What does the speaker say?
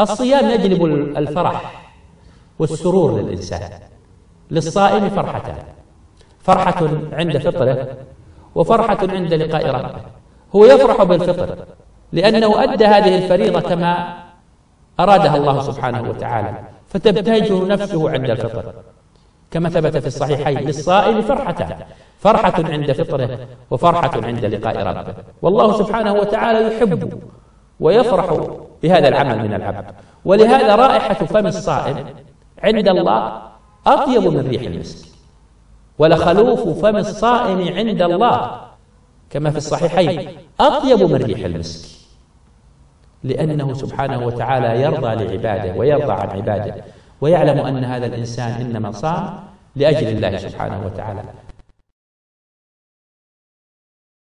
الصيام يجلب الفرح والسرور للإنسان للصائم فرحتان. فرحة عند فطره وفرحة عند لقاء ربه. هو يفرح بالفطر لأنه أدى هذه الفريضة كما أرادها الله سبحانه وتعالى. فتبتهجه نفسه عند الفطر. كما ثبت في الصحيحين للصائم فرحتان. فرحة عند فطره وفرحة عند لقاء ربه. والله سبحانه وتعالى يحب ويفرح بهذا العمل من العبد. ولهذا رائحة فم الصائم عند الله أطيب من ريح المسك. ولخلوف فم الصائم عند الله كما في الصحيحين أطيب من ريح المسك. لأنه سبحانه وتعالى يرضى لعباده ويرضى عن عباده ويعلم أن هذا الإنسان إنما صام لأجل الله سبحانه وتعالى.